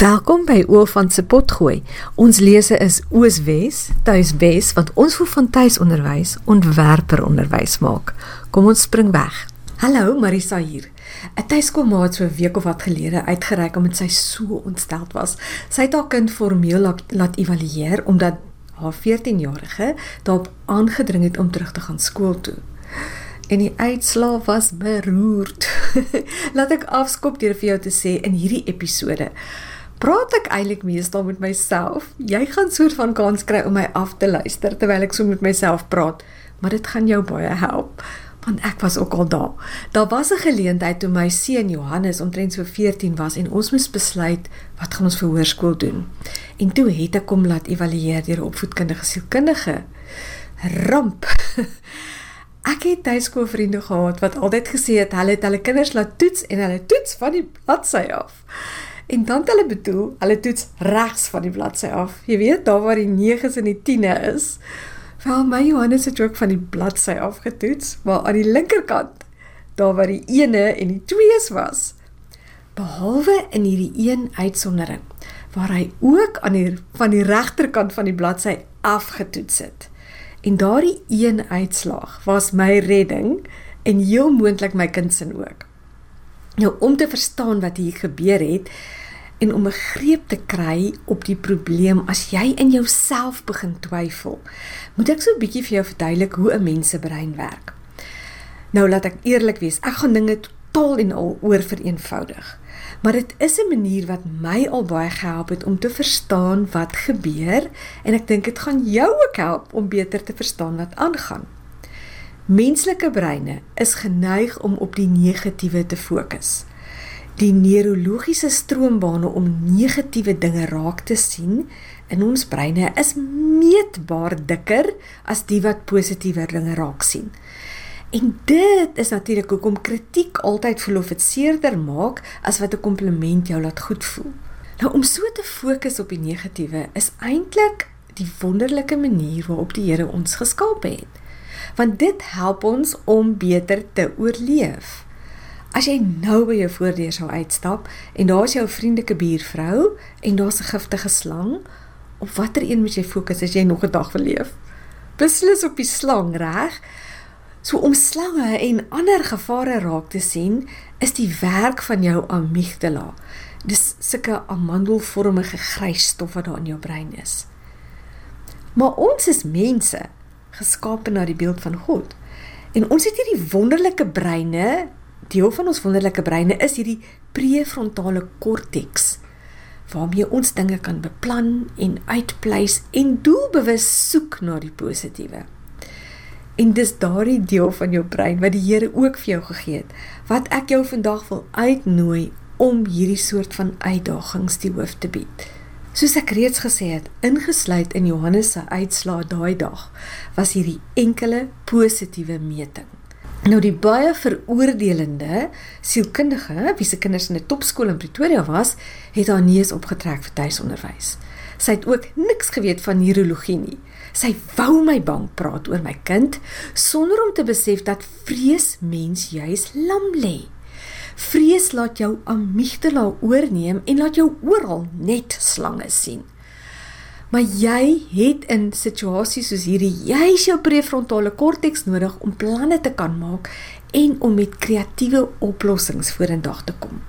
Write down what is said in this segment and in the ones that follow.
Welkom by Oofant se potgooi. Ons lese is Ooswes, Tuiswes wat ons voel van tuisonderwys ontwerper onderwys maak. Kom ons spring weg. Hallo Marisa hier. 'n Tuiskoolmaat so 'n week of wat gelede uitgereik omdat sy so ontsteld was. Sy het haar kind formeel laat, laat evalueer omdat haar 14-jarige daarop aangedring het om terug te gaan skool toe. En die uitslae was beroerd. laat ek afskop deur vir jou te sê in hierdie episode praat ek eintlik meestal met myself. Jy gaan soort van kans kry om my af te luister terwyl ek so met myself praat, maar dit gaan jou baie help want ek was ook al daar. Daar was 'n geleentheid toe my seun Johannes omtrent so 14 was en ons moes besluit wat gaan ons vir hoërskool doen. En toe het ek hom laat evalueer deur 'n opvoedkundige sielkundige. Ramp. Ek het tuiskoolvriende gehad wat altyd gesê het hulle het hulle kinders laat toets en hulle toets van die bladsy af. En dan het hulle bedoel, hulle toets regs van die bladsy af. Jy weet, daar waar die 9's en die 10's is. Wel my Johannes het ook van die bladsy af getoets, maar aan die linkerkant, daar waar die 1e en die 2's was. Behalwe in hierdie een uitsondering waar hy ook aan die van die regterkant van die bladsy afgetoets het. En daardie een uitslag was my redding en heel moontlik my kind se ook. Nou om te verstaan wat hier gebeur het, en om 'n greep te kry op die probleem as jy in jouself begin twyfel. Moet ek so 'n bietjie vir jou verduidelik hoe 'n mens se brein werk. Nou laat ek eerlik wees, ek gaan dinge totaal en al oor vereenvoudig. Maar dit is 'n manier wat my al baie gehelp het om te verstaan wat gebeur en ek dink dit gaan jou ook help om beter te verstaan wat aangaan. Menslike breine is geneig om op die negatiewe te fokus die neurologiese stroombane om negatiewe dinge raak te sien in ons breine is meetbaar dikker as die wat positiewe dinge raak sien. En dit is natuurlik hoekom kritiek altyd voel of dit seerder maak as wat 'n kompliment jou laat goed voel. Nou om so te fokus op die negatiewe is eintlik die wonderlike manier waarop die Here ons geskaap het. Want dit help ons om beter te oorleef. As jy nou by jou voordeur sou uitstap en daar's jou vriendelike buurvrou en daar's 'n giftige slang, op watter een moet jy fokus as jy nog 'n dag wil leef? Beslis op die slang, reg? So om slange en ander gevare raak te sien, is die werk van jou amygdala. Dis sulke amandelvormige grys stof wat daar in jou brein is. Maar ons is mense, geskape na die beeld van God. En ons het hierdie wonderlike breine deel van ons wonderlike breine is hierdie prefrontale korteks waarmee ons dinge kan beplan en uitpleis en doelbewus soek na die positiewe. En dis daardie deel van jou brein wat die Here ook vir jou gegee het, wat ek jou vandag wil uitnooi om hierdie soort van uitdagings die hoof te bied. Soos ek reeds gesê het, ingesluit in Johannes se uitslaa daai dag, was hierdie enkele positiewe meting. Nou die baie veroordelende sielkundige, wie se kinders in 'n topskool in Pretoria was, het haar neus opgetrek vir tuisonderwys. Sy het ook niks geweet van neurologie nie. Sy wou my bang praat oor my kind sonder om te besef dat vrees mens juis lam lê. Vrees laat jou amygdala oorneem en laat jou oral net slange sien. Maar jy het in situasies soos hierdie juis jou prefrontale korteks nodig om planne te kan maak en om met kreatiewe oplossings vorendag te kom.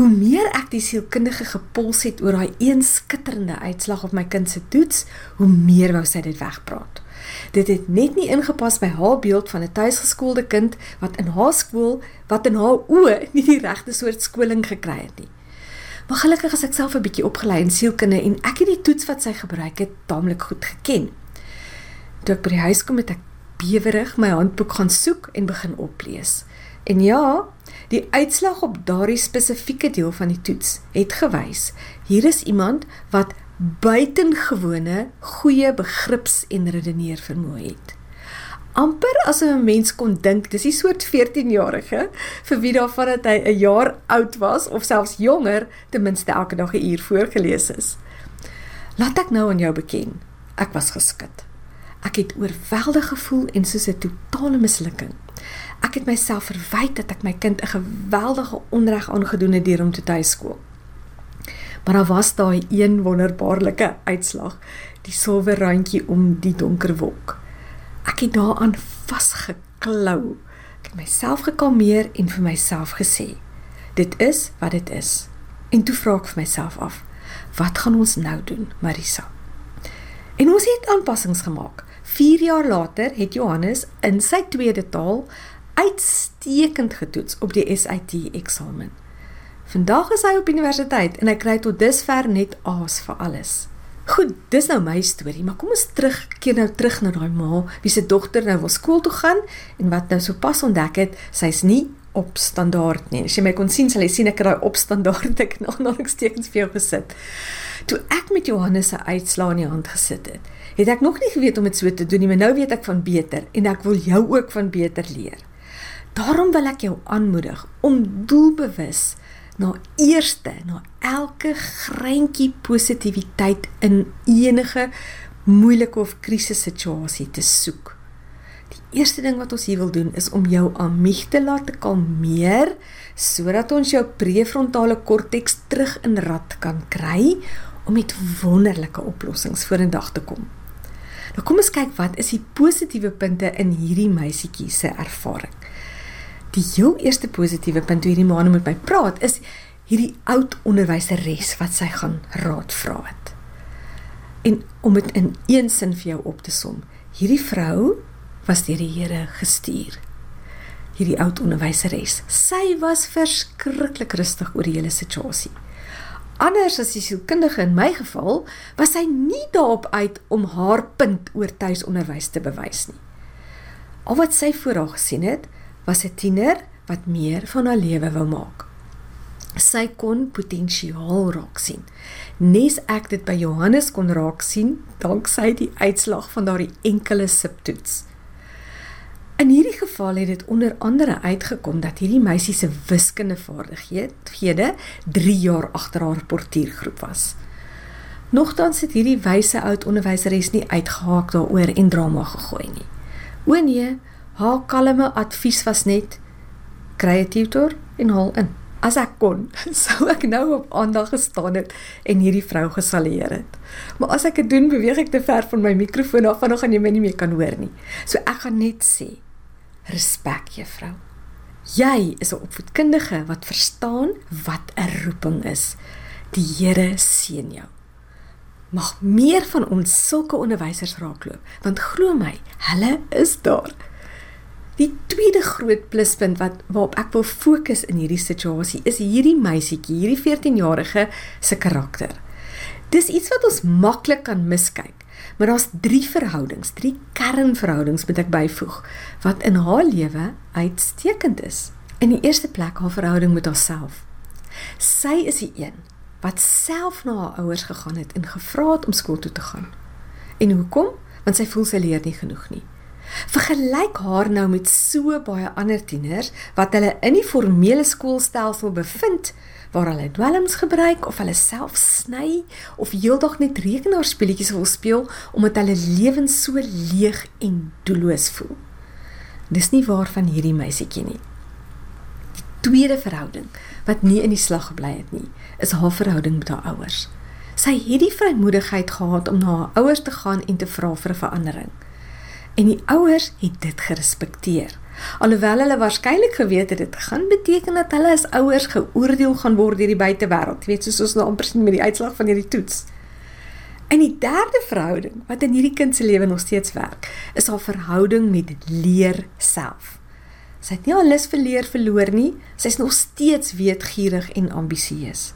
Hoe meer ek die sielkundige gepuls het oor daai een skitterende uitslag op my kind se toets, hoe meer wou sy dit wegpraat. Dit het net nie ingepas by haar beeld van 'n tuisgeskoolde kind wat in haar skool, wat in haar oë nie die regte soort skoling gekry het nie. Maar gelukkig is ek self 'n bietjie opgelei in sielkunde en ek het die toets wat sy gebruik het taamlik goed geken. Toe ek by die huis kom het ek bewerig my handboek gaan soek en begin oplees. En ja, die uitslag op daardie spesifieke deel van die toets het gewys hier is iemand wat buitengewone goeie begrips- en redeneervermoë het amper as 'n mens kon dink dis 'n soort 14-jarige vir wie daarvan dat hy 'n jaar oud was of selfs jonger ten minste elke dag 'n uur voorgeles is. Laat ek nou aan jou beken. Ek was geskit. Ek het oorweldig gevoel en soos 'n totale mislukking. Ek het myself verwyd dat ek my kind 'n geweldige onreg aangedoen het deur hom te tuiskool. Maar daar was daai een wonderbaarlike uitslag, die silwer randjie om die donker wolk. Ek het daaraan vasgeklou. Ek het myself gekalmeer en vir myself gesê: "Dit is wat dit is." En toe vra ek vir myself af: "Wat gaan ons nou doen, Marisa?" En ons het aanpassings gemaak. 4 jaar later het Johannes in sy tweede taal uitstekend getoets op die SAT eksamen. Vandag is hy op universiteit en hy kry tot dusver net A's vir alles. Goed, dis nou my storie, maar kom ons terugkeer nou terug na daai ma wie se dogter nou wil skool toe gaan en wat nou sopas ontdek het, sy's nie op standaard nie. As jy my kon sien, sal jy sien ek het daai op standaard ek nog nog stekens vir jou gesit. Toe ek met Johannes se uitslaa in die hand gesit het, het ek nog nie geweet om dit so te doen nie, maar nou weet ek van beter en ek wil jou ook van beter leer. Daarom wil ek jou aanmoedig om doelbewus na eerste na elke greintjie positiwiteit in enige moeilike of krisissituasie te soek. Die eerste ding wat ons hier wil doen is om jou amygdala te kalmeer sodat ons jou prefrontale korteks terug in rad kan kry om met wonderlike oplossings vorendag te kom. Nou kom ons kyk wat is die positiewe punte in hierdie meisietjie se ervaring die heel eerste positiewe punt hoe hierdie ma met my praat is hierdie oud onderwyseres wat sy gaan raad vra het. En om dit in een sin vir jou op te som, hierdie vrou was deur die Here gestuur. Hierdie oud onderwyseres, sy was verskriklik rustig oor die hele situasie. Anders as die sielkundige in my geval, was sy nie daarop uit om haar punt oor tuisonderwys te bewys nie. Al wat sy voor haar gesien het, was 'n tiener wat meer van haar lewe wou maak. Sy kon potensiaal raak sien. Nes ek dit by Johannes kon raak sien danksy die uitslag van daardie enkele subtoets. In hierdie geval het dit onder andere uitgekom dat hierdie meisie se wiskundevaardighede 3 jaar agter haar portiergroep was. Nogtans het hierdie wyse oud onderwyseres nie uitgehaak daaroor en drama gegooi nie. O nee, Haar kalme advies was net kry 'n tutor en haal in. As ek kon, sou ek nou op aandag gestaan het en hierdie vrou gesaleer het. Maar as ek dit doen, beweeg ek te ver van my mikrofoon af en dan gaan jy my nie meer kan hoor nie. So ek gaan net sê, respek juffrou. Jy is 'n opvoedkundige wat verstaan wat 'n roeping is. Die Here seën jou. Mag meer van ons sulke onderwysers raakloop, want glo my, hulle is daar. Die tweede groot pluspunt wat waarop ek wil fokus in hierdie situasie is hierdie meisietjie, hierdie 14-jarige se karakter. Dis iets wat ons maklik kan miskyk, maar daar's drie verhoudings, drie kernverhoudings moet ek byvoeg wat in haar lewe uitstekend is. In die eerste plek haar verhouding met haarself. Sy is die een wat self na haar ouers gegaan het en gevra het om skool toe te gaan. En hoekom? Want sy voel sy leer nie genoeg nie. Vergelyk haar nou met so baie ander tieners wat hulle in die formele skoolstelsel bevind waar hulle dwelms gebruik of hulle self sny of heeldag net rekenaarspeletjies wil speel omdat hulle lewens so leeg en doelloos voel. Dis nie waar van hierdie meisietjie nie. Die tweede verhouding wat nie in die slag gebly het nie, is haar verhouding met haar ouers. Sy het die vrymoedigheid gehad om na haar ouers te gaan en te vra vir 'n verandering en die ouers het dit gerespekteer. Alhoewel hulle waarskynlik geweet het dit gaan beteken dat hulle as ouers geoordeel gaan word deur die buitewêreld, weet soos ons nou amper sien met die uitslag van hierdie toets. En die derde verhouding wat in hierdie kind se lewe nog steeds werk, is haar verhouding met leer self. Sy het nie al lus vir leer verloor nie, sy's nog steeds weetgierig en ambisieus.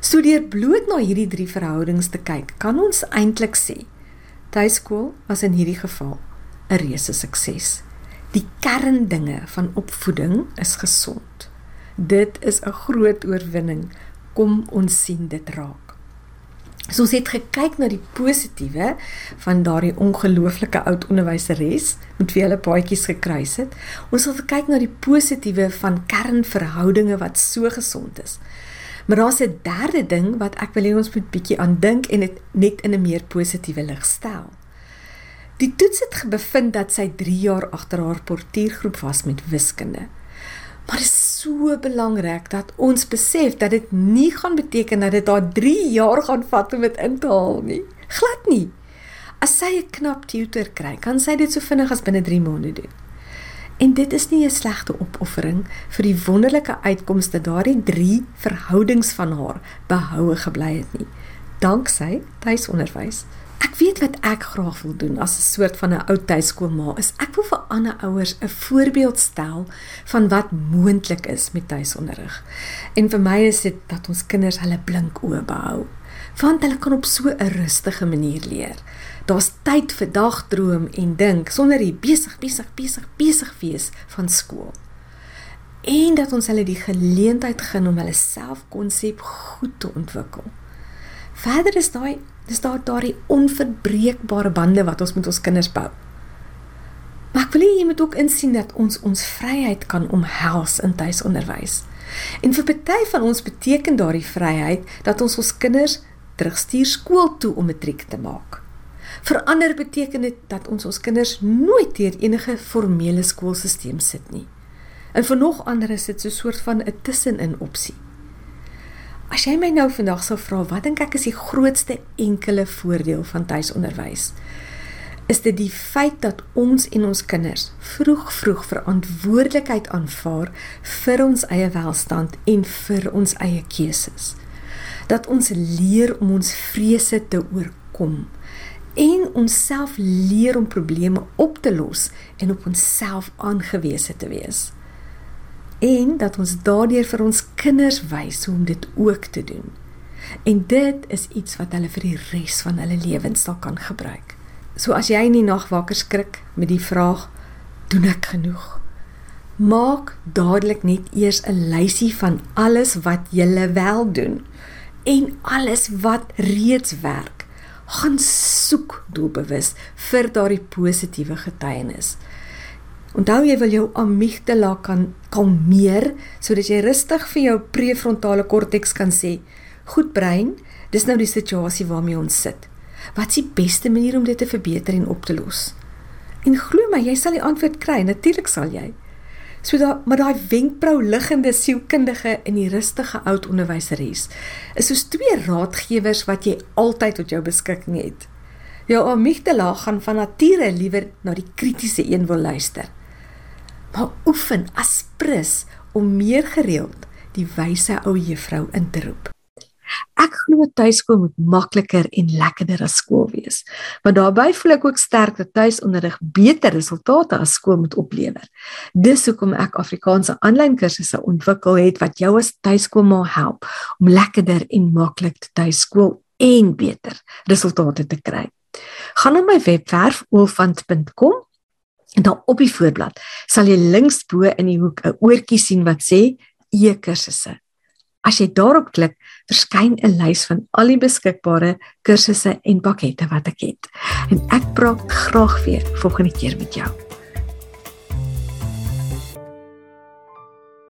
So deur bloot na hierdie drie verhoudings te kyk, kan ons eintlik sê tuiskool was in hierdie geval 'n reuse sukses. Die kerndinge van opvoeding is gesond. Dit is 'n groot oorwinning. Kom ons sien dit raak. So ons het gekyk na die positiewe van daardie ongelooflike oud onderwyseres met wie hulle paadjies gekruis het. Ons het gekyk na die positiewe van kernverhoudinge wat so gesond is. Maar daar's 'n derde ding wat ek wil hê ons moet bietjie aan dink en dit net in 'n meer positiewe lig stel. Die toets het bevind dat sy 3 jaar agter haar portiergroep was met wiskunde. Maar dit is so belangrik dat ons besef dat dit nie gaan beteken dat dit daar 3 jaar gaan vat om dit in te haal nie. Glad nie. As sy 'n knap tutor kry, kan sy dit so vinnig as binne 3 maande doen. En dit is nie 'n slegte opoffering vir die wonderlike uitkomste daardie 3 verhoudings van haar behoue gebly het nie. Danksy tuisonderwys. Ek weet wat ek graag wil doen as 'n soort van 'n ou tuiskoolma is ek wil vir ander ouers 'n voorbeeld stel van wat moontlik is met tuisonderrig. En vir my is dit dat ons kinders hulle blink oë behou want hulle kan op so 'n rustige manier leer. Daar's tyd vir dagdroom en dink sonder die besig besig besig besig wees van skool. En dat ons hulle die geleentheid gun om hulle selfkonsep goed te ontwikkel. Verder is daai dis daar daardie onverbreekbare bande wat ons met ons kinders bou. Maar ek wil hê jy moet ook insien dat ons ons vryheid kan omhels in tuisonderwys. En vir party van ons beteken daardie vryheid dat ons ons kinders terugstuur skool toe om matriek te maak. Vir ander beteken dit dat ons ons kinders nooit deur enige formele skoolstelsel sit nie. En vir nog ander is dit so 'n soort van 'n tussenin opsie. As jy my nou vandag sou vra wat dink ek is die grootste enkele voordeel van tuisonderwys? Is dit die feit dat ons en ons kinders vroeg vroeg verantwoordelikheid aanvaar vir ons eie welstand en vir ons eie keuses dat ons leer om ons vrese te oorkom en onsself leer om probleme op te los en op onsself aangewese te wees. En dat ons daardeur vir ons kinders wys hoe om dit ook te doen. En dit is iets wat hulle vir die res van hulle lewens sal kan gebruik. So as jy in die nag wakker skrik met die vraag, doen ek genoeg? Maak dadelik net eers 'n lysie van alles wat jy wel doen en alles wat reeds werk. Gaan soek doelbewus vir daardie positiewe getuienis. Onthou jy wil jou amygdala kan kalmeer sodat jy rustig vir jou prefrontale korteks kan sê: "Goed brein, dis nou die situasie waarmee ons sit. Wat is die beste manier om dit te verbeter en op te los?" En glo my, jy sal die antwoord kry, natuurlik sal jy. So da maar daai wenkbrau liggende sielkundige en die rustige oud onderwyseres is soos twee raadgewers wat jy altyd tot jou beskikking het. Jou amygdala gaan van nature liewer na die kritiese een wil luister. Maar oefen asprus om meer gereeld die wyse ou juffrou in te roep. Ek glo tuiskool moet makliker en lekkerder as skool wees. Want daarbey voel ek ook sterk dat tuisonderrig beter resultate as skool moet oplewer. Dis hoekom ek Afrikaanse aanlyn kursusse ontwikkel het wat jou as tuiskoolma help om lekkerder en maklik te tuiskool en beter resultate te kry. Gaan na my webwerf oolfant.com daar op die voorblad sal jy links bo in die hoek 'n oortjie sien wat sê e-kursusse. As jy daarop klik, verskyn 'n lys van al die beskikbare kursusse en pakkette wat ek het. En ek praat graag weer volgende keer met jou.